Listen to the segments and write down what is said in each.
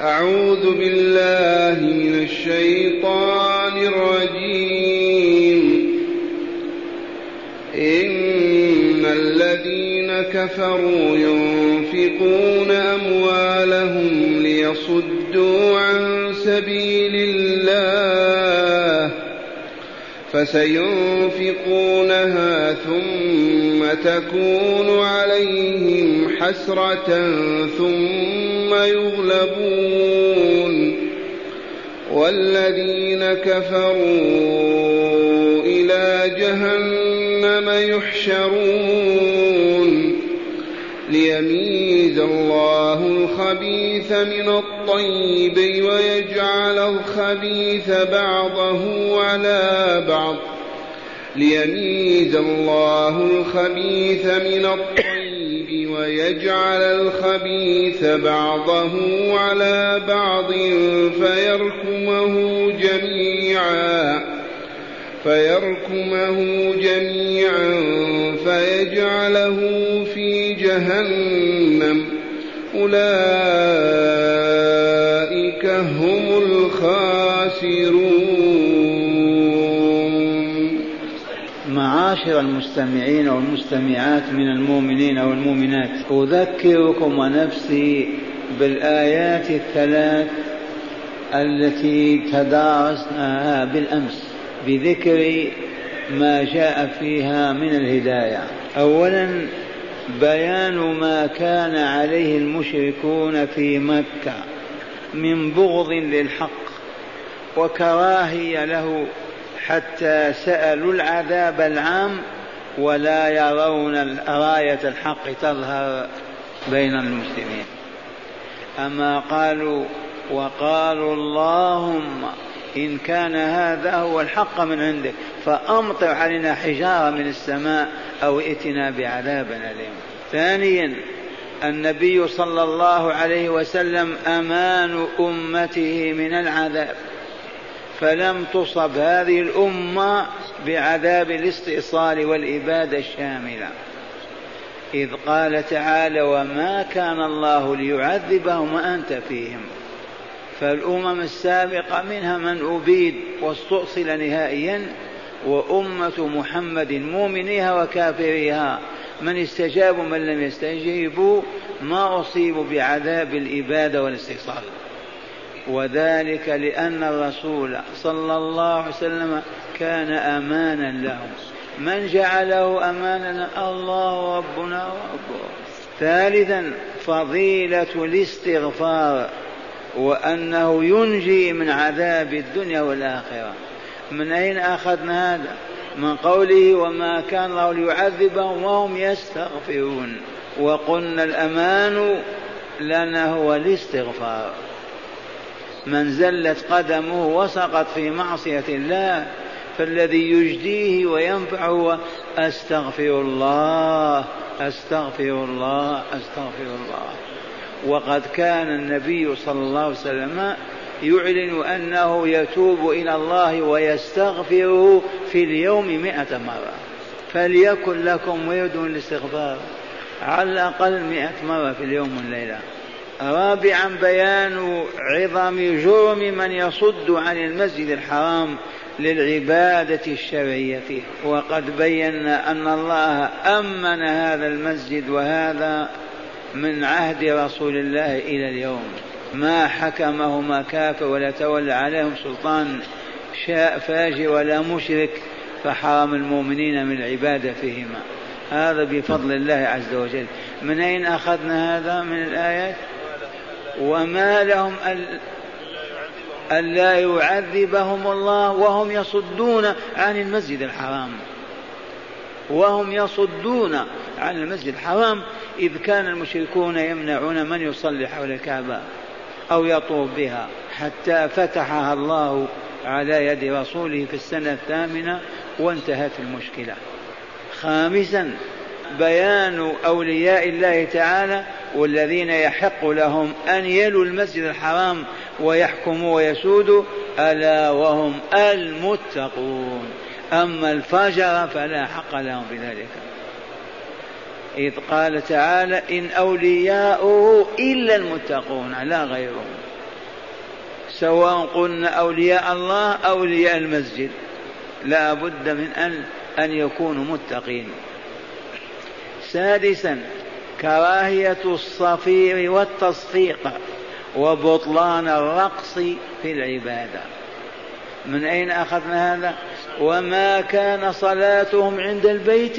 أعوذ بالله من الشيطان الرجيم. إن الذين كفروا ينفقون أموالهم ليصدوا عن سبيل الله فسينفقونها ثم تكون عليهم حسرة ثم يغلبون والذين كفروا إلى جهنم يحشرون ليميز الله الخبيث من الطيب ويجعل الخبيث بعضه على بعض ليميز الله الخبيث من الطيب ويجعل الخبيث بعضه على بعض فيركمه جميعا فيركمه جميعا فيجعله في جهنم. أولئك هم الخاسرون. معاشر المستمعين والمستمعات من المؤمنين والمؤمنات. أذكركم ونفسي بالآيات الثلاث التي تدارسناها بالأمس بذكر ما جاء فيها من الهداية. أولا بيان ما كان عليه المشركون في مكة من بغض للحق وكراهية له حتى سألوا العذاب العام ولا يرون راية الحق تظهر بين المسلمين. أما قالوا وقالوا اللهم إن كان هذا هو الحق من عندك فأمطر علينا حجارة من السماء أو ائتنا بعذاب أليم. ثانيا النبي صلى الله عليه وسلم أمان أمته من العذاب. فلم تصب هذه الأمة بعذاب الاستئصال والإبادة الشاملة. إذ قال تعالى وما كان الله ليعذبهم وأنت فيهم. فالأمم السابقة منها من أبيد واستؤصل نهائيا وأمة محمد مؤمنيها وكافريها. من استجابوا من لم يستجيبوا ما أصيبوا بعذاب الإبادة والاستئصال. وذلك لأن الرسول صلى الله عليه وسلم كان أمانا لهم. من جعله أمانا؟ الله ربنا وربه ثالثا فضيلة الاستغفار وأنه ينجي من عذاب الدنيا والآخرة. من أين أخذنا هذا؟ من قوله وما كان الله ليعذبهم وهم يستغفرون. وقلنا الأمان لنا هو الاستغفار. من زلت قدمه وسقط في معصية الله فالذي يجديه وينفعه أستغفر الله أستغفر الله أستغفر الله. وقد كان النبي صلى الله عليه وسلم يعلن أنه يتوب إلى الله ويستغفره في اليوم مئة مرة. فليكن لكم ورد الاستغفار على الأقل مئة مرة في اليوم والليلة. رابعا بيان عظم جرم من يصد عن المسجد الحرام للعبادة الشرعية فيه. وقد بينا أن الله أمن هذا المسجد وهذا من عهد رسول الله إلى اليوم. ما حكمهما كافر ولا تولى عليهم سلطان شاء فاجر ولا مشرك فحرم المؤمنين من العبادة فيهما. هذا بفضل الله عز وجل. من أين أخذنا هذا من الآيات؟ وما لهم ألا يعذبهم الله وهم يصدون عن المسجد الحرام. وهم يصدون عن المسجد الحرام. إذ كان المشركون يمنعون من يصلي حول الكعبة أو يطوف بها حتى فتحها الله على يد رسوله في السنة الثامنة وانتهت المشكلة. خامسا بيان أولياء الله تعالى والذين يحق لهم أن يلوا المسجد الحرام ويحكموا ويسودوا ألا وهم المتقون. أما الفجر فلا حق لهم بذلك. إذ قال تعالى إن أولياؤه إلا المتقون لا غيرهم. سواء قلنا أولياء الله أولياء المسجد لا بد من أن أن يكونوا متقين. سادسا كراهية الصفير والتصفيق وبطلان الرقص في العبادة. من أين أخذنا هذا؟ وما كان صلاتهم عند البيت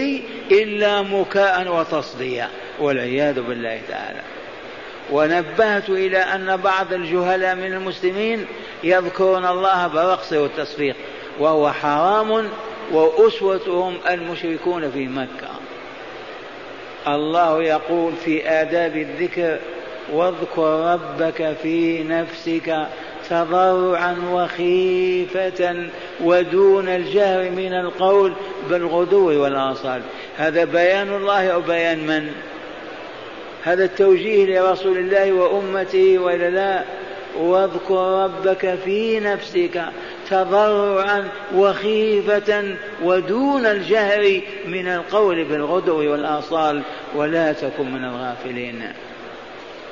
إلا مكاء وتصديا والعياذ بالله تعالى. ونبهت إلى أن بعض الجهلاء من المسلمين يذكرون الله بالرقص والتصفيق وهو حرام وأسوتهم المشركون في مكة. الله يقول في آداب الذكر واذكر ربك في نفسك تضرعا وخيفة ودون الجهر من القول بالغدو والآصال. هذا بيان الله أو بيان من؟ هذا التوجيه لرسول الله وأمته وإلى لا. واذكر ربك في نفسك تضرعا وخيفة ودون الجهر من القول بالغدو والآصال ولا تكن من الغافلين.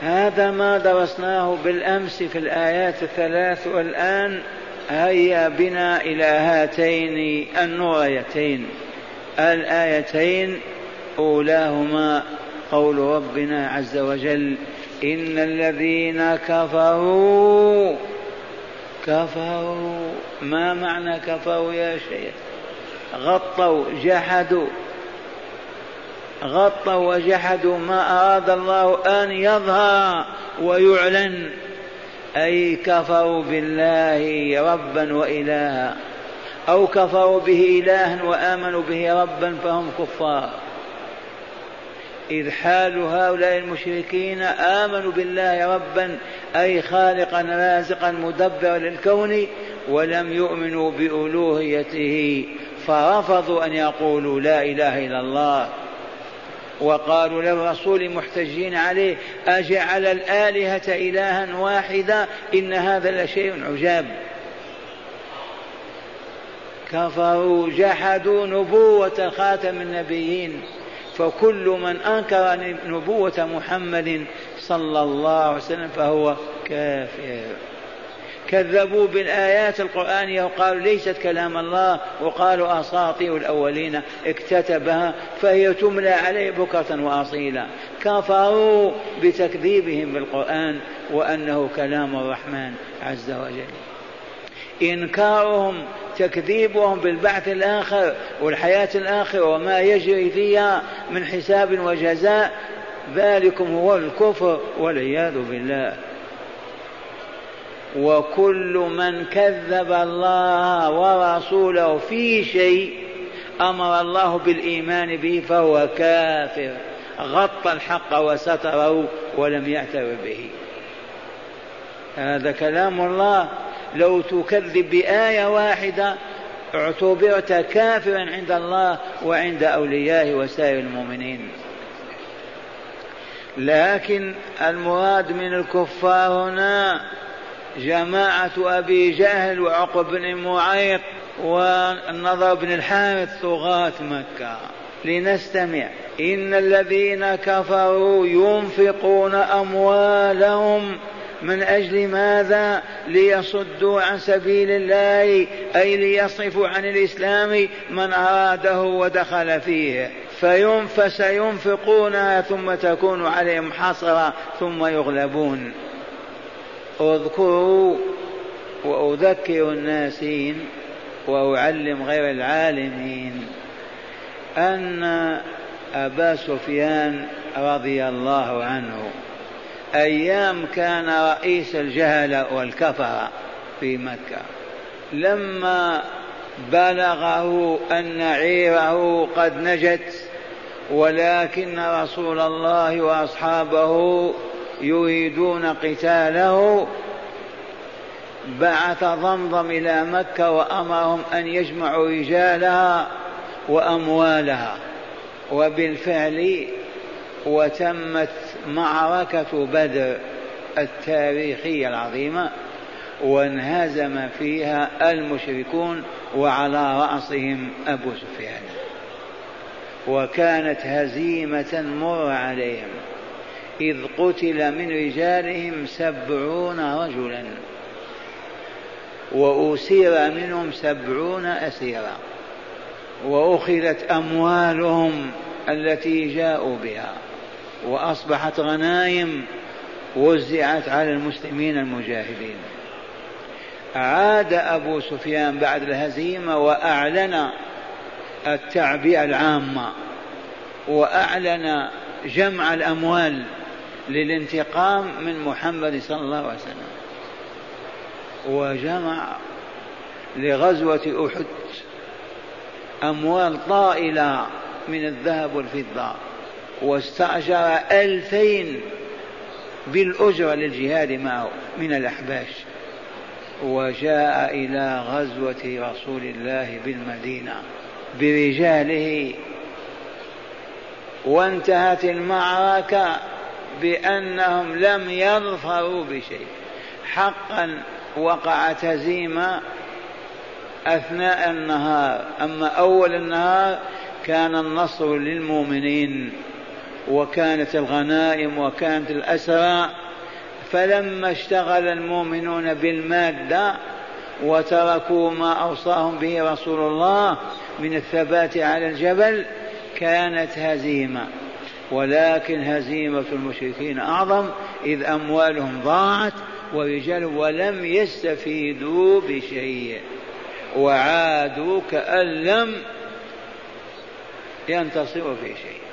هذا ما درسناه بالأمس في الآيات الثلاث والآن. هيا بنا إلى هاتين النوريتين الآيتين أولاهما قول ربنا عز وجل إن الذين كفروا كفروا ما معنى كفروا يا شيخ؟ غطوا جحدوا. غطوا وجحدوا ما أراد الله أن يظهر ويعلن. أي كفروا بالله ربا وإلها أو كفروا به إلها وآمنوا به ربا فهم كفار. إذ حال هؤلاء المشركين آمنوا بالله ربا أي خالقا رازقا مدبرا للكون ولم يؤمنوا بألوهيته فرفضوا أن يقولوا لا إله إلا الله. وقالوا للرسول محتجين عليه أجعل الآلهة إلها واحدا؟ إن هذا لشيء عجاب. كفروا جحدوا نبوة خاتم النبيين. فكل من أنكر نبوة محمد صلى الله عليه وسلم فهو كافر. كذبوا بالآيات القرآنية وقالوا ليست كلام الله وقالوا أساطير الأولين اكتتبها فهي تملى عليه بكرة وأصيلا. كفروا بتكذيبهم بالقرآن وأنه كلام الرحمن عز وجل. إنكارهم تكذيبهم بالبعث الآخر والحياة الآخرة وما يجري فيها من حساب وجزاء. ذلكم هو الكفر والعياذ بالله. وكل من كذب الله ورسوله في شيء أمر الله بالإيمان به فهو كافر. غطى الحق وستره ولم يعترف به. هذا كلام الله. لو تكذب بآية واحدة اعتبرت كافرا عند الله وعند أوليائه وسائر المؤمنين. لكن المراد من الكفار هنا جماعة أبي جهل وعقب بن معيط والنضر بن الحارث طغاة مكة. لنستمع. إن الذين كفروا ينفقون أموالهم من أجل ماذا ليصدوا عن سبيل الله أي ليصرفوا عن الإسلام من أراده ودخل فيه. فينف فسينفقونها ثم تكون عليهم حسرة ثم يغلبون. أذكروا وأذكر الناسين وأعلم غير العالمين أن أبا سفيان رضي الله عنه أيام كان رئيس الجهل والكفرة في مكة. لما بلغه أن عيره قد نجت ولكن رسول الله وأصحابه يريدون قتاله بعث ضمضم إلى مكة وأمرهم أن يجمعوا رجالها وأموالها. وبالفعل وتمت معركة بدر التاريخية العظيمة وانهزم فيها المشركون وعلى رأسهم أبو سفيان. وكانت هزيمة مر عليهم. إذ قتل من رجالهم سبعون رجلا. وأسير منهم سبعون أسيرا. وأخذت أموالهم التي جاءوا بها. وأصبحت غنائم وزعت على المسلمين المجاهدين. عاد أبو سفيان بعد الهزيمة وأعلن التعبئة العامة وأعلن جمع الأموال للانتقام من محمد صلى الله عليه وسلم. وجمع لغزوة أحد أموال طائلة من الذهب والفضة. واستأجر ألفين بالأجرة للجهاد معه من الأحباش. وجاء إلى غزوة رسول الله بالمدينة برجاله. وانتهت المعركة بأنهم لم يظفروا بشيء. حقا وقعت هزيمة أثناء النهار. أما أول النهار كان النصر للمؤمنين. وكانت الغنائم وكانت الأسرى فلما اشتغل المؤمنون بالمادة وتركوا ما أوصاهم به رسول الله من الثبات على الجبل كانت هزيمة. ولكن هزيمة المشركين أعظم إذ أموالهم ضاعت ورجال ولم يستفيدوا بشيء. وعادوا كأن لم ينتصروا في شيء.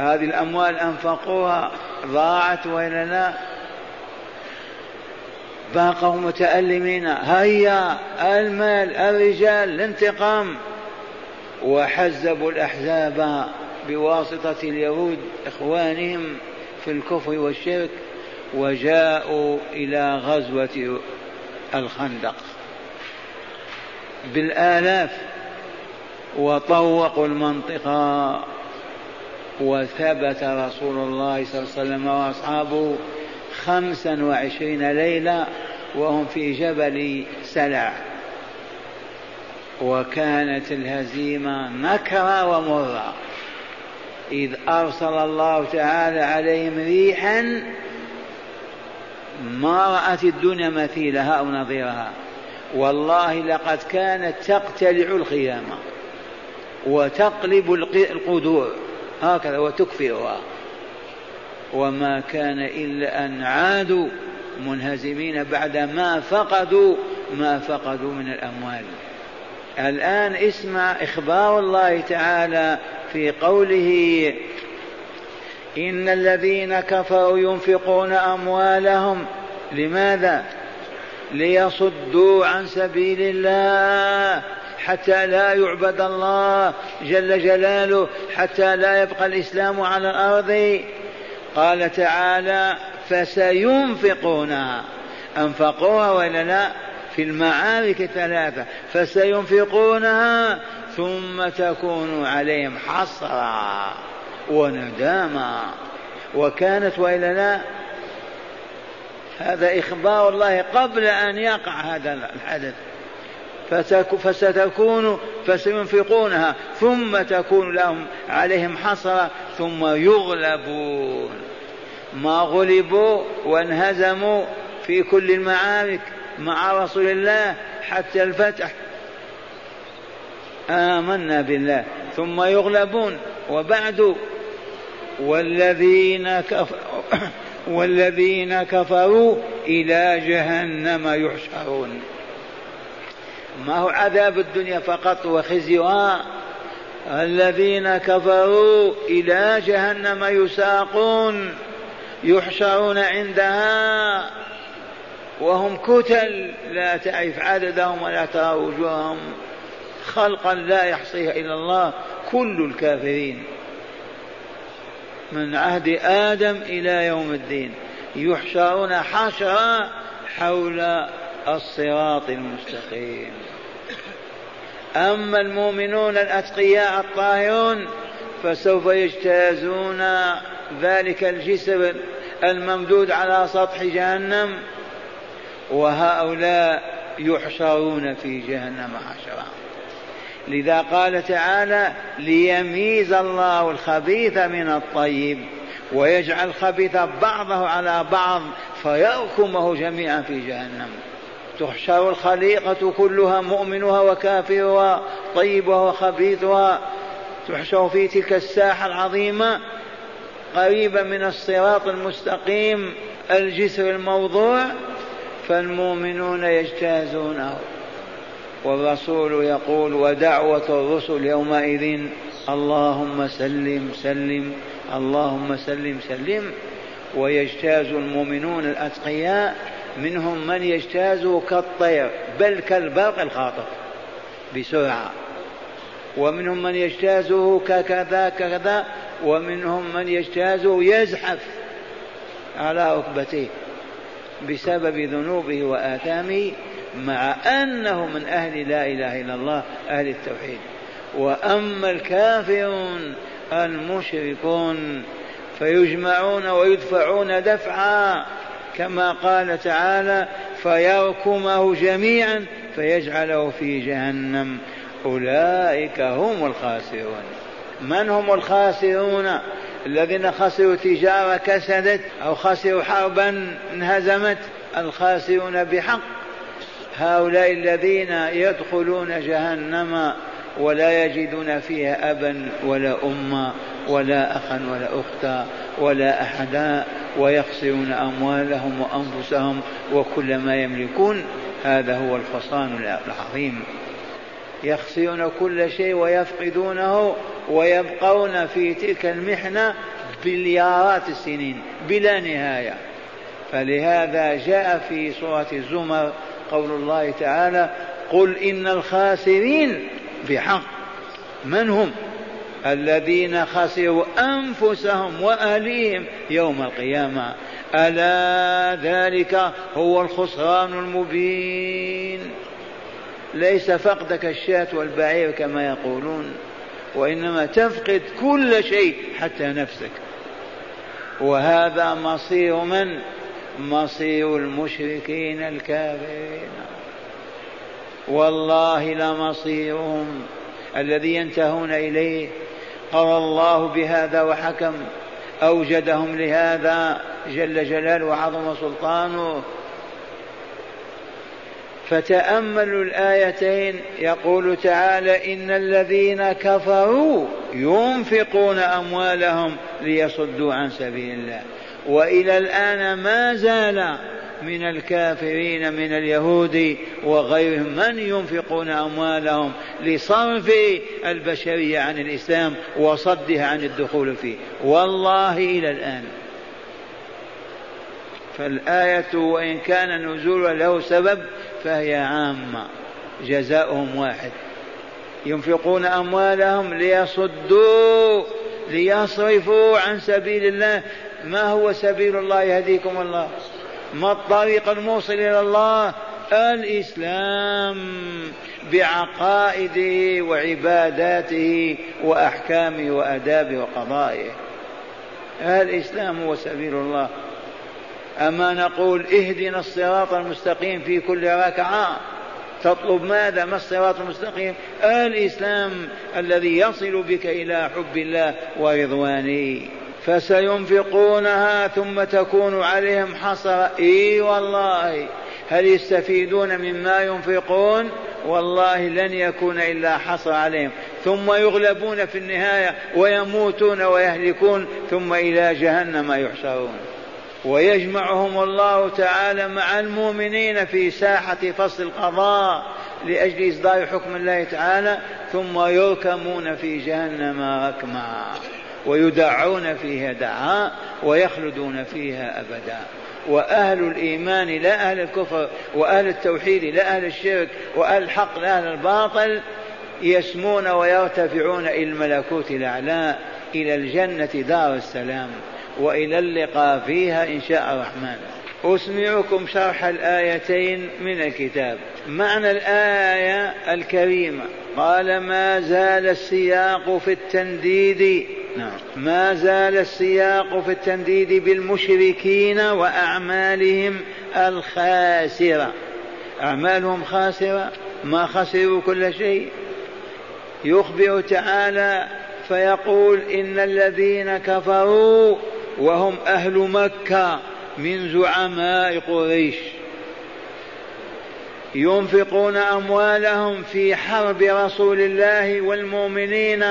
هذه الأموال أنفقوها ضاعت وإلا لا باقوا متألمين. هيا المال الرجال الانتقام. وحزبوا الأحزاب بواسطة اليهود إخوانهم في الكفر والشرك وجاءوا إلى غزوة الخندق. بالآلاف. وطوقوا المنطقة. وثبت رسول الله صلى الله عليه وسلم وأصحابه خمسا وعشرين ليلة وهم في جبل سلع. وكانت الهزيمة نكرة ومرة. إذ أرسل الله تعالى عليهم ريحا ما رأت الدنيا مثيلها أو نظيرها. والله لقد كانت تقتلع الخيام وتقلب القدور. هكذا وتكفرها وما كان إلا أن عادوا منهزمين بعد ما فقدوا ما فقدوا من الأموال الآن اسمع إخبار الله تعالى في قوله إن الذين كفروا ينفقون أموالهم لماذا؟ ليصدوا عن سبيل الله حتى لا يعبد الله جل جلاله حتى لا يبقى الإسلام على الأرض. قال تعالى فسينفقونها. أنفقوها ولا لا؟ في المعارك الثلاثة فسينفقونها ثم تكون عليهم حسرة وندامة وكانت وإلا لا؟ هذا إخبار الله قبل أن يقع هذا الحدث. فستكون فسينفقونها ثم تكون لهم عليهم حسرة ثم يغلبون. ما غلبوا وانهزموا في كل المعارك مع رسول الله حتى الفتح. آمنا بالله. ثم يغلبون. وبعد والذين كفروا والذين كفروا إلى جهنم يحشرون. ما هو عذاب الدنيا فقط وخزيها الذين كفروا إلى جهنم يساقون يحشرون عندها وهم كتل. لا تعرف عددهم ولا ترى وجوههم. خلقا لا يحصيها إلا الله. كل الكافرين. من عهد آدم إلى يوم الدين. يحشرون حشرا حول الصراط المستقيم. أما المؤمنون الأتقياء الطاهرون فسوف يجتازون ذلك الجسر الممدود على سطح جهنم وهؤلاء يحشرون في جهنم حشرا. لذا قال تعالى ليميز الله الخبيث من الطيب ويجعل الخبيث بعضه على بعض فيركمه جميعا في جهنم. تحشر الخليقة كلها مؤمنها وكافرها طيبها وخبيثها. تحشر في تلك الساحة العظيمة قريبة من الصراط المستقيم الجسر الموضوع. فالمؤمنون يجتازونه. والرسول يقول ودعوة الرسل يومئذ اللهم سلم سلم اللهم سلم سلم. ويجتاز المؤمنون الأتقياء منهم من يجتاز كالطير بل كالبرق الخاطف بسرعة. ومنهم من يجتازه ككذا كذا ومنهم من يجتازه يزحف على ركبتيه بسبب ذنوبه وآثامه مع أنه من أهل لا إله إلا الله أهل التوحيد. وأما الكافرون المشركون فيجمعون ويدفعون دفعا كما قال تعالى فيركمه جميعا فيجعله في جهنم. أولئك هم الخاسرون. من هم الخاسرون؟ الذين خسروا تجارة كسدت أو خسروا حربا انهزمت؟ الخاسرون بحق. هؤلاء الذين يدخلون جهنم ولا يجدون فيها أبا ولا أما ولا أخا ولا أختا. ولا أحدا ويخسرون أموالهم وأنفسهم وكل ما يملكون. هذا هو الخسران العظيم. يخسرون كل شيء ويفقدونه ويبقون في تلك المحنة بليارات السنين بلا نهاية. فلهذا جاء في سورة الزمر قول الله تعالى قل إن الخاسرين بحق. من هم؟ الذين خسروا أنفسهم وأهليهم يوم القيامة. ألا ذلك هو الخسران المبين. ليس فقدك الشاة والبعير كما يقولون وإنما تفقد كل شيء حتى نفسك. وهذا مصير من؟ مصير المشركين الكافرين. والله لمصيرهم. الذي ينتهون إليه قضى الله بهذا وحكم أوجدهم لهذا جل جلاله وعظم سلطانه. فتأملوا الآيتين يقول تعالى إن الذين كفروا ينفقون أموالهم ليصدوا عن سبيل الله. وإلى الآن ما زال من الكافرين من اليهود وغيرهم من ينفقون أموالهم لصرف البشرية عن الإسلام وصدها عن الدخول فيه. والله إلى الآن. فالآية وإن كان نزول له سبب فهي عامة. جزاؤهم واحد. ينفقون أموالهم ليصدوا ليصرفوا عن سبيل الله. ما هو سبيل الله يهديكم الله؟ ما الطريق الموصل إلى الله؟ الإسلام بعقائده وعباداته وأحكامه وأدابه وقضائه. الإسلام هو سبيل الله. أما نقول اهدنا الصراط المستقيم في كل ركعة تطلب ماذا؟ ما الصراط المستقيم؟ الإسلام الذي يصل بك إلى حب الله ورضوانه. فسينفقونها ثم تكون عليهم حسرة إي والله هل يستفيدون مما ينفقون؟ والله لن يكون إلا حصر عليهم. ثم يغلبون في النهاية ويموتون ويهلكون ثم إلى جهنم يحشرون. ويجمعهم الله تعالى مع المؤمنين في ساحة فصل القضاء لأجل إصدار حكم الله تعالى ثم يركمون في جهنم ركما. ويدعون فيها دعاء ويخلدون فيها أبدا. وأهل الإيمان لا أهل الكفر وأهل التوحيد لا أهل الشرك وأهل الحق لا أهل الباطل يسمون ويرتفعون إلى الملكوت الأعلى إلى الجنة دار السلام وإلى اللقاء فيها إن شاء الرحمن. أسمعكم شرح الآيتين من الكتاب. معنى الآية الكريمة. قال ما زال السياق في التنديد نعم. ما زال السياق في التنديد بالمشركين وأعمالهم الخاسرة. أعمالهم خاسرة؟ ما خسروا كل شيء. يخبر تعالى فيقول إن الذين كفروا وهم أهل مكة من زعماء قريش. ينفقون أموالهم في حرب رسول الله والمؤمنين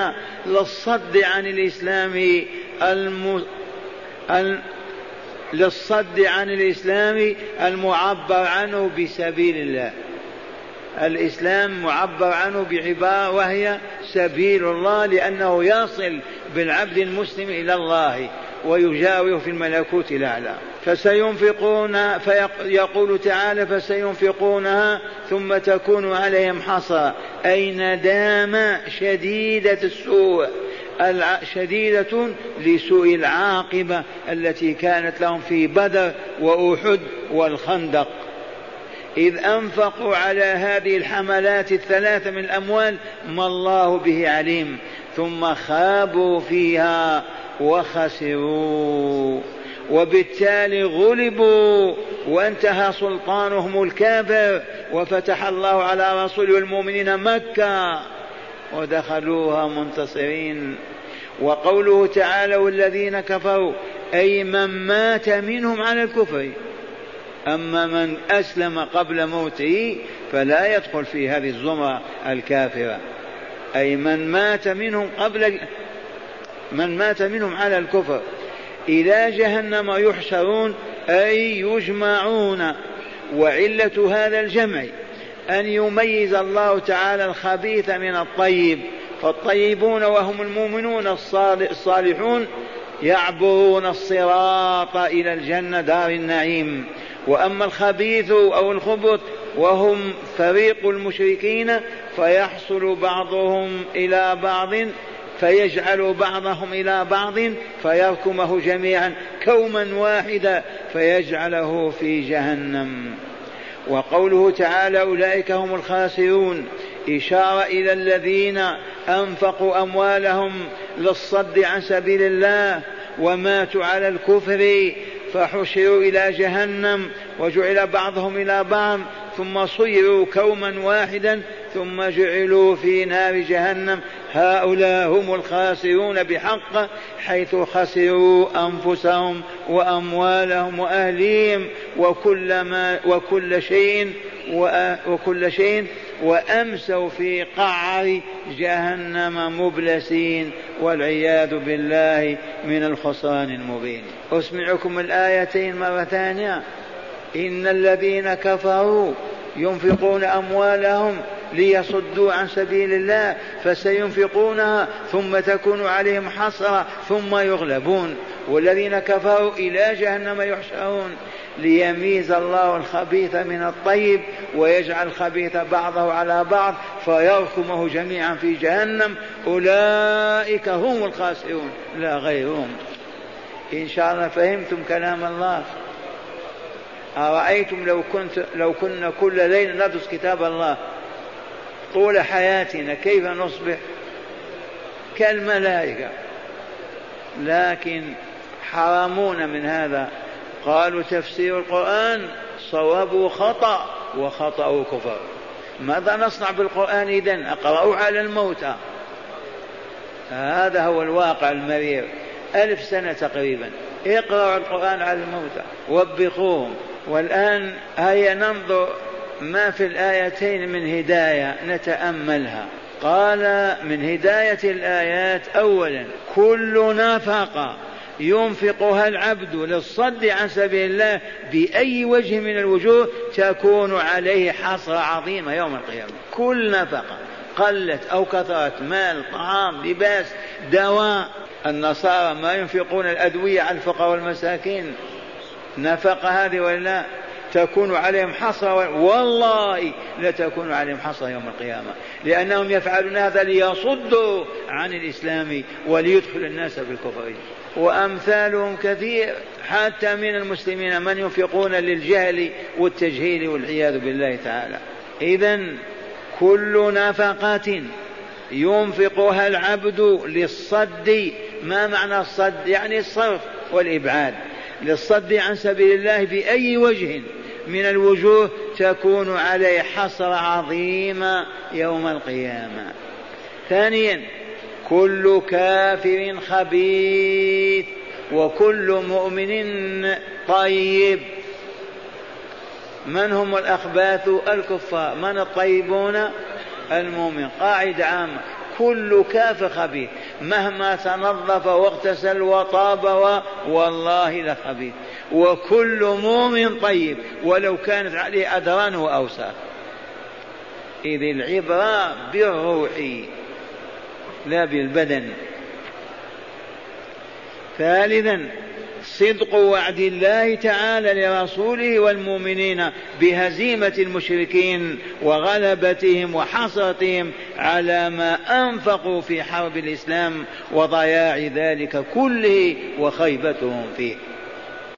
للصد عن الإسلام الم... ال... للصد عن الإسلام المعبر عنه بسبيل الله. الإسلام معبر عنه بعبارة وهي سبيل الله لأنه يصل بالعبد المسلم إلى الله ويجاور في الملكوت الأعلى. فسينفقون فيقول تعالى فسينفقونها ثم تكون عليهم حصى. أي ندامة شديدة السوء شديدة لسوء العاقبة التي كانت لهم في بدر وأحد والخندق. إذ أنفقوا على هذه الحملات الثلاثة من الأموال ما الله به عليم. ثم خابوا فيها وخسروا. وبالتالي غلبوا وانتهى سلطانهم الكافر وفتح الله على رسوله المؤمنين مكة ودخلوها منتصرين. وقوله تعالى والذين كفروا أي من مات منهم على الكفر أما من أسلم قبل موته فلا يدخل في هذه الزمرة الكافرة. أي من مات منهم قبل من مات منهم على الكفر إلى جهنم يحشرون أي يجمعون. وعلة هذا الجمع أن يميز الله تعالى الخبيث من الطيب. فالطيبون وهم المؤمنون الصالحون يعبرون الصراط إلى الجنة دار النعيم. وأما الخبيث أو الخبث وهم فريق المشركين فيحصل بعضهم إلى بعض فيجعل بعضهم إلى بعض فيركمه جميعا كوما واحدا فيجعله في جهنم. وقوله تعالى أولئك هم الخاسرون. إشارة إلى الذين أنفقوا أموالهم للصد عن سبيل الله وماتوا على الكفر فحشروا إلى جهنم وجعل بعضهم إلى بعض ثم صيروا كوما واحدا ثم جعلوا في نار جهنم. هؤلاء هم الخاسرون بحق حيث خسروا أنفسهم وأموالهم وأهليهم وكل ما وكل شيء وكل شيء وأمسوا في قعر جهنم مبلسين والعياذ بالله من الخسران المبين. أسمعكم الآيتين مرة ثانية. إن الذين كفروا ينفقون أموالهم ليصدوا عن سبيل الله فسينفقونها ثم تكون عليهم حسرة ثم يغلبون. والذين كفروا إلى جهنم يحشرون ليميز الله الخبيث من الطيب ويجعل الخبيث بعضه على بعض فيركمه جميعا في جهنم. أولئك هم الخاسرون لا غيرهم. إن شاء الله فهمتم كلام الله. أرأيتم لو كنت لو كنا كل ليلة ندرس كتاب الله طول حياتنا كيف نصبح؟ كالملائكة. لكن حرمون من هذا. قالوا تفسير القرآن صواب خطأ وخطأ كفر ماذا نصنع بالقرآن إذن؟ أقرأوا على الموتى. هذا هو الواقع المرير. ألف سنة تقريبا. اقرأوا القرآن على الموتى. وبخوهم. والآن هيا ننظر ما في الآيتين من هداية نتأملها. قال من هداية الآيات أولا كل نفقة ينفقها العبد للصد عن سبيل الله بأي وجه من الوجوه تكون عليه حصرة عظيمة يوم القيامة. كل نفقة قلت أو كثرت مال طعام لباس دواء النصارى ما ينفقون الأدوية على الفقراء والمساكين. نفقة هذه ولا تكون عليهم حصى والله لتكون عليهم حصى يوم القيامة. لأنهم يفعلون هذا ليصدوا عن الإسلام وليدخل الناس في الكفر. وأمثالهم كثير حتى من المسلمين من ينفقون للجهل والتجهيل والعياذ بالله تعالى. إذا كل نفقة ينفقها العبد للصد. ما معنى الصد؟ يعني الصرف والإبعاد. للصد عن سبيل الله بأي وجه من الوجوه تكون عليه حسرة عظيمة يوم القيامة. ثانيا كل كافر خبيث وكل مؤمن طيب. من هم الأخباث الكفار؟ من الطيبون المؤمن قاعدة عامة كل كافر خبيث. مهما تنظف واغتسل وطاب و... والله لخبيث وكل مؤمن طيب ولو كانت عليه أدران وأوساخ. إذ العبرة بالروح لا بالبدن. ثالثا صدق وعد الله تعالى لرسوله والمؤمنين بهزيمة المشركين وغلبتهم وحصرتهم على ما أنفقوا في حرب الإسلام وضياع ذلك كله وخيبتهم فيه.